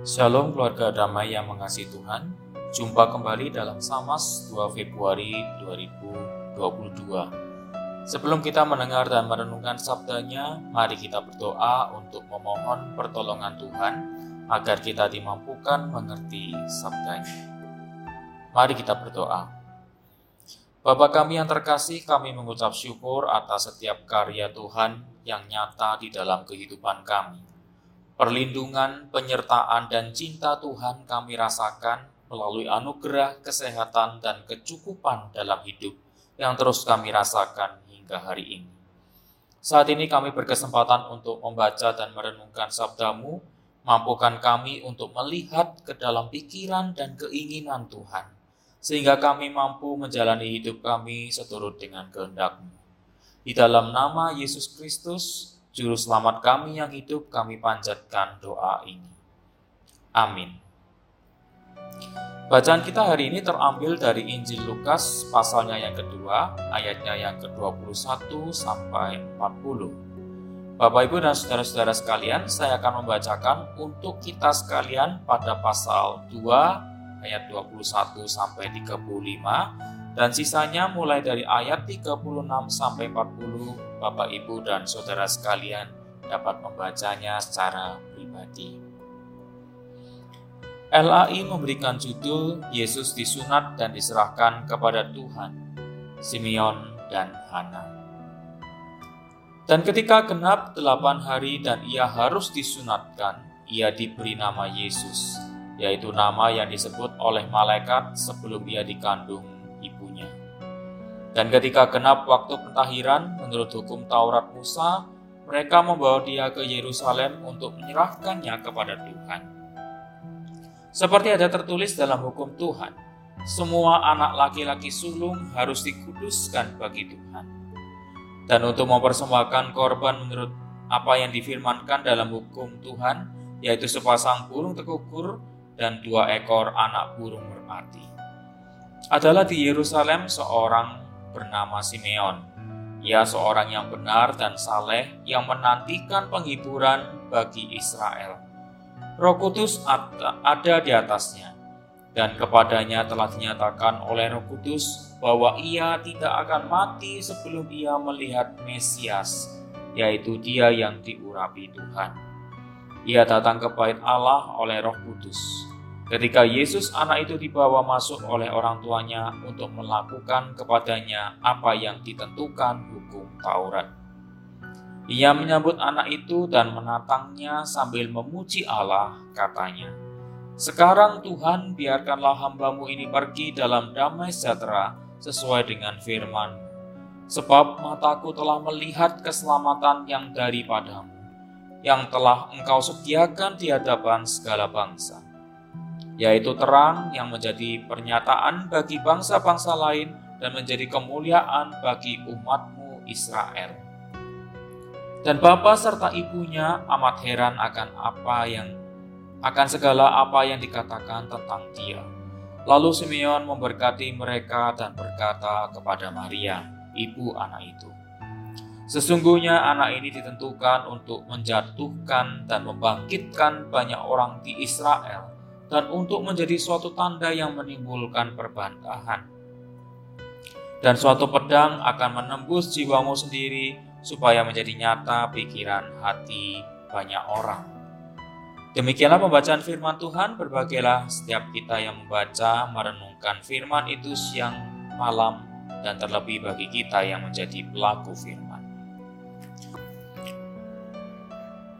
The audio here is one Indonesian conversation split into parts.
Shalom keluarga damai yang mengasihi Tuhan. Jumpa kembali dalam Samas 2 Februari 2022. Sebelum kita mendengar dan merenungkan sabdanya, mari kita berdoa untuk memohon pertolongan Tuhan agar kita dimampukan mengerti sabdanya. Mari kita berdoa. Bapa kami yang terkasih, kami mengucap syukur atas setiap karya Tuhan yang nyata di dalam kehidupan kami. Perlindungan, penyertaan, dan cinta Tuhan kami rasakan melalui anugerah, kesehatan, dan kecukupan dalam hidup yang terus kami rasakan hingga hari ini. Saat ini kami berkesempatan untuk membaca dan merenungkan sabdamu, mampukan kami untuk melihat ke dalam pikiran dan keinginan Tuhan, sehingga kami mampu menjalani hidup kami seturut dengan kehendakmu. Di dalam nama Yesus Kristus, Juru selamat kami yang hidup, kami panjatkan doa ini. Amin. Bacaan kita hari ini terambil dari Injil Lukas pasalnya yang kedua, ayatnya yang ke-21 sampai 40. Bapak Ibu dan saudara-saudara sekalian, saya akan membacakan untuk kita sekalian pada pasal 2 ayat 21 sampai 35 dan sisanya mulai dari ayat 36 sampai 40 Bapak Ibu dan saudara sekalian dapat membacanya secara pribadi. LAI memberikan judul Yesus disunat dan diserahkan kepada Tuhan, Simeon dan Hana. Dan ketika genap delapan hari dan ia harus disunatkan, ia diberi nama Yesus, yaitu nama yang disebut oleh malaikat sebelum ia dikandung. Dan ketika genap waktu pentahiran menurut hukum Taurat Musa, mereka membawa dia ke Yerusalem untuk menyerahkannya kepada Tuhan. Seperti ada tertulis dalam hukum Tuhan, semua anak laki-laki sulung harus dikuduskan bagi Tuhan. Dan untuk mempersembahkan korban menurut apa yang difirmankan dalam hukum Tuhan, yaitu sepasang burung tekukur dan dua ekor anak burung merpati adalah di Yerusalem seorang bernama Simeon. Ia seorang yang benar dan saleh yang menantikan penghiburan bagi Israel. Roh Kudus ada di atasnya, dan kepadanya telah dinyatakan oleh Roh Kudus bahwa ia tidak akan mati sebelum ia melihat Mesias, yaitu Dia yang diurapi Tuhan. Ia datang ke bait Allah oleh Roh Kudus Ketika Yesus anak itu dibawa masuk oleh orang tuanya untuk melakukan kepadanya apa yang ditentukan hukum Taurat. Ia menyambut anak itu dan menatangnya sambil memuji Allah, katanya, Sekarang Tuhan biarkanlah hambamu ini pergi dalam damai sejahtera sesuai dengan firman Sebab mataku telah melihat keselamatan yang daripadamu, yang telah engkau sediakan di hadapan segala bangsa yaitu terang yang menjadi pernyataan bagi bangsa-bangsa lain dan menjadi kemuliaan bagi umatmu Israel. Dan bapa serta ibunya amat heran akan apa yang akan segala apa yang dikatakan tentang dia. Lalu Simeon memberkati mereka dan berkata kepada Maria, ibu anak itu, Sesungguhnya anak ini ditentukan untuk menjatuhkan dan membangkitkan banyak orang di Israel dan untuk menjadi suatu tanda yang menimbulkan perbantahan. Dan suatu pedang akan menembus jiwamu sendiri supaya menjadi nyata pikiran hati banyak orang. Demikianlah pembacaan firman Tuhan, berbagailah setiap kita yang membaca, merenungkan firman itu siang, malam, dan terlebih bagi kita yang menjadi pelaku firman.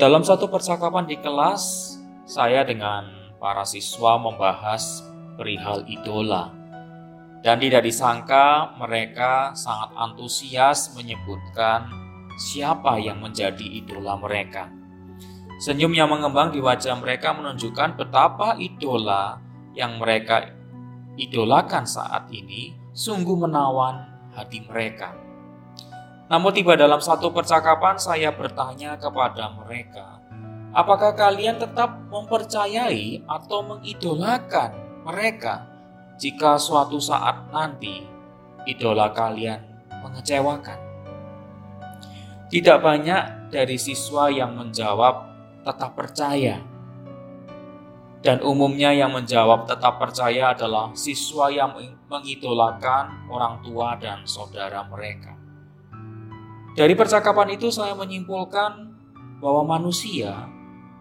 Dalam satu percakapan di kelas, saya dengan para siswa membahas perihal idola. Dan tidak disangka mereka sangat antusias menyebutkan siapa yang menjadi idola mereka. Senyum yang mengembang di wajah mereka menunjukkan betapa idola yang mereka idolakan saat ini sungguh menawan hati mereka. Namun tiba dalam satu percakapan saya bertanya kepada mereka, Apakah kalian tetap mempercayai atau mengidolakan mereka jika suatu saat nanti idola kalian mengecewakan? Tidak banyak dari siswa yang menjawab tetap percaya. Dan umumnya yang menjawab tetap percaya adalah siswa yang mengidolakan orang tua dan saudara mereka. Dari percakapan itu saya menyimpulkan bahwa manusia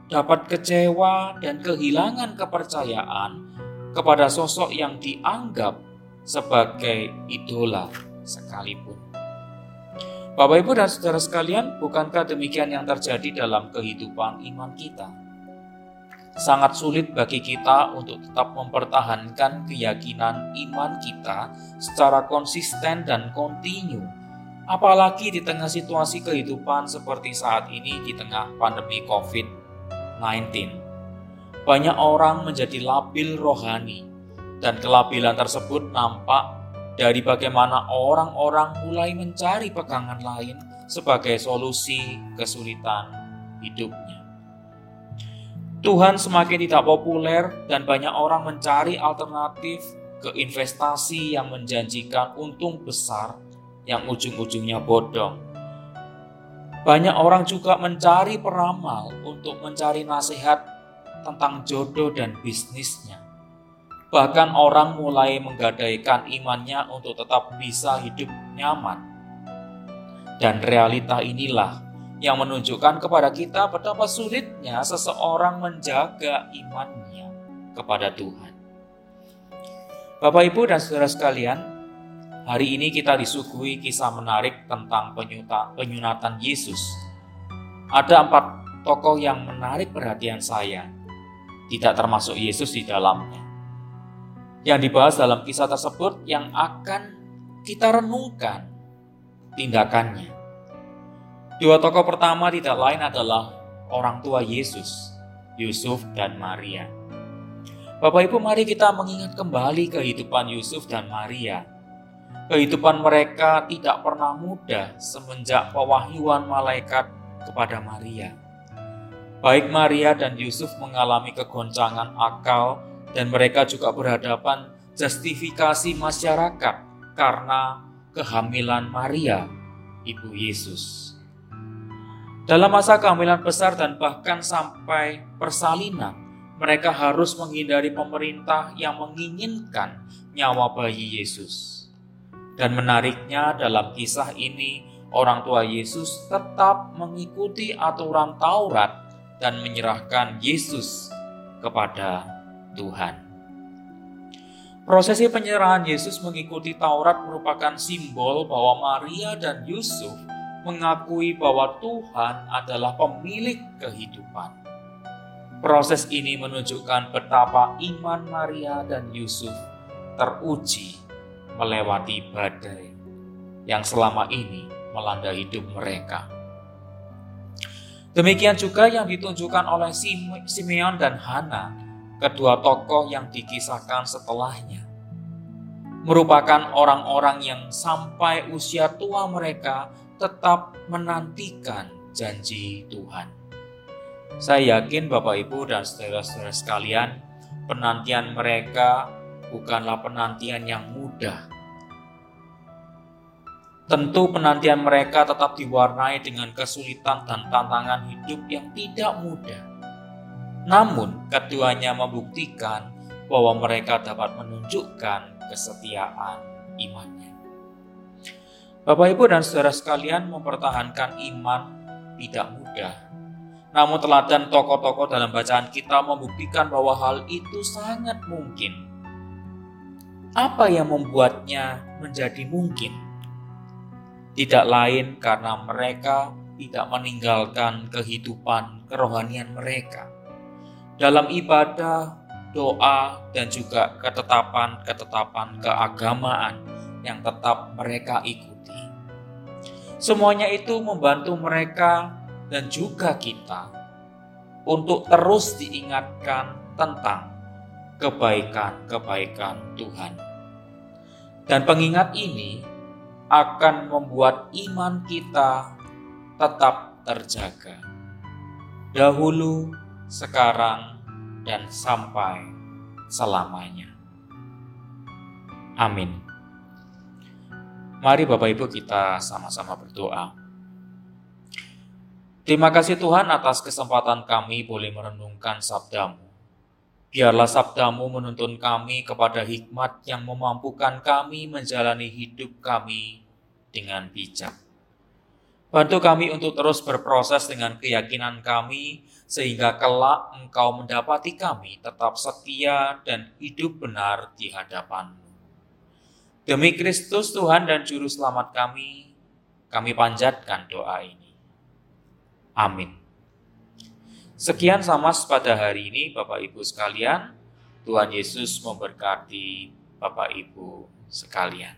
dapat kecewa dan kehilangan kepercayaan kepada sosok yang dianggap sebagai idola sekalipun. Bapak, Ibu, dan saudara sekalian, bukankah demikian yang terjadi dalam kehidupan iman kita? sangat sulit bagi kita untuk tetap mempertahankan keyakinan iman kita secara konsisten dan kontinu. Apalagi di tengah situasi kehidupan seperti saat ini di tengah pandemi COVID-19. Banyak orang menjadi labil rohani dan kelabilan tersebut nampak dari bagaimana orang-orang mulai mencari pegangan lain sebagai solusi kesulitan hidupnya. Tuhan semakin tidak populer dan banyak orang mencari alternatif ke investasi yang menjanjikan untung besar yang ujung-ujungnya bodong. Banyak orang juga mencari peramal untuk mencari nasihat tentang jodoh dan bisnisnya. Bahkan orang mulai menggadaikan imannya untuk tetap bisa hidup nyaman. Dan realita inilah yang menunjukkan kepada kita betapa sulitnya seseorang menjaga imannya kepada Tuhan. Bapak, Ibu, dan saudara sekalian, hari ini kita disuguhi kisah menarik tentang penyunatan Yesus. Ada empat tokoh yang menarik perhatian saya, tidak termasuk Yesus di dalamnya. Yang dibahas dalam kisah tersebut yang akan kita renungkan tindakannya Dua tokoh pertama tidak lain adalah orang tua Yesus, Yusuf dan Maria. Bapak Ibu, mari kita mengingat kembali kehidupan Yusuf dan Maria. Kehidupan mereka tidak pernah mudah semenjak pewahyuan malaikat kepada Maria. Baik Maria dan Yusuf mengalami kegoncangan akal dan mereka juga berhadapan justifikasi masyarakat karena kehamilan Maria, ibu Yesus. Dalam masa kehamilan besar dan bahkan sampai persalinan, mereka harus menghindari pemerintah yang menginginkan nyawa bayi Yesus. Dan menariknya dalam kisah ini, orang tua Yesus tetap mengikuti aturan Taurat dan menyerahkan Yesus kepada Tuhan. Prosesi penyerahan Yesus mengikuti Taurat merupakan simbol bahwa Maria dan Yusuf mengakui bahwa Tuhan adalah pemilik kehidupan. Proses ini menunjukkan betapa iman Maria dan Yusuf teruji melewati badai yang selama ini melanda hidup mereka. Demikian juga yang ditunjukkan oleh Simeon dan Hana, kedua tokoh yang dikisahkan setelahnya. Merupakan orang-orang yang sampai usia tua mereka tetap menantikan janji Tuhan. Saya yakin Bapak Ibu dan saudara-saudara sekalian, penantian mereka bukanlah penantian yang mudah. Tentu penantian mereka tetap diwarnai dengan kesulitan dan tantangan hidup yang tidak mudah. Namun, keduanya membuktikan bahwa mereka dapat menunjukkan kesetiaan imannya. Bapak, Ibu, dan saudara sekalian, mempertahankan iman tidak mudah. Namun teladan tokoh-tokoh dalam bacaan kita membuktikan bahwa hal itu sangat mungkin. Apa yang membuatnya menjadi mungkin? Tidak lain karena mereka tidak meninggalkan kehidupan kerohanian mereka. Dalam ibadah, doa, dan juga ketetapan-ketetapan keagamaan yang tetap mereka ikuti. Semuanya itu membantu mereka dan juga kita untuk terus diingatkan tentang kebaikan-kebaikan Tuhan. Dan pengingat ini akan membuat iman kita tetap terjaga. Dahulu, sekarang, dan sampai selamanya. Amin. Mari Bapak Ibu kita sama-sama berdoa. Terima kasih Tuhan atas kesempatan kami boleh merenungkan sabdamu. Biarlah sabdamu menuntun kami kepada hikmat yang memampukan kami menjalani hidup kami dengan bijak. Bantu kami untuk terus berproses dengan keyakinan kami, sehingga kelak Engkau mendapati kami tetap setia dan hidup benar di hadapanmu. Demi Kristus Tuhan dan Juru Selamat kami, kami panjatkan doa ini. Amin. Sekian sama pada hari ini Bapak Ibu sekalian. Tuhan Yesus memberkati Bapak Ibu sekalian.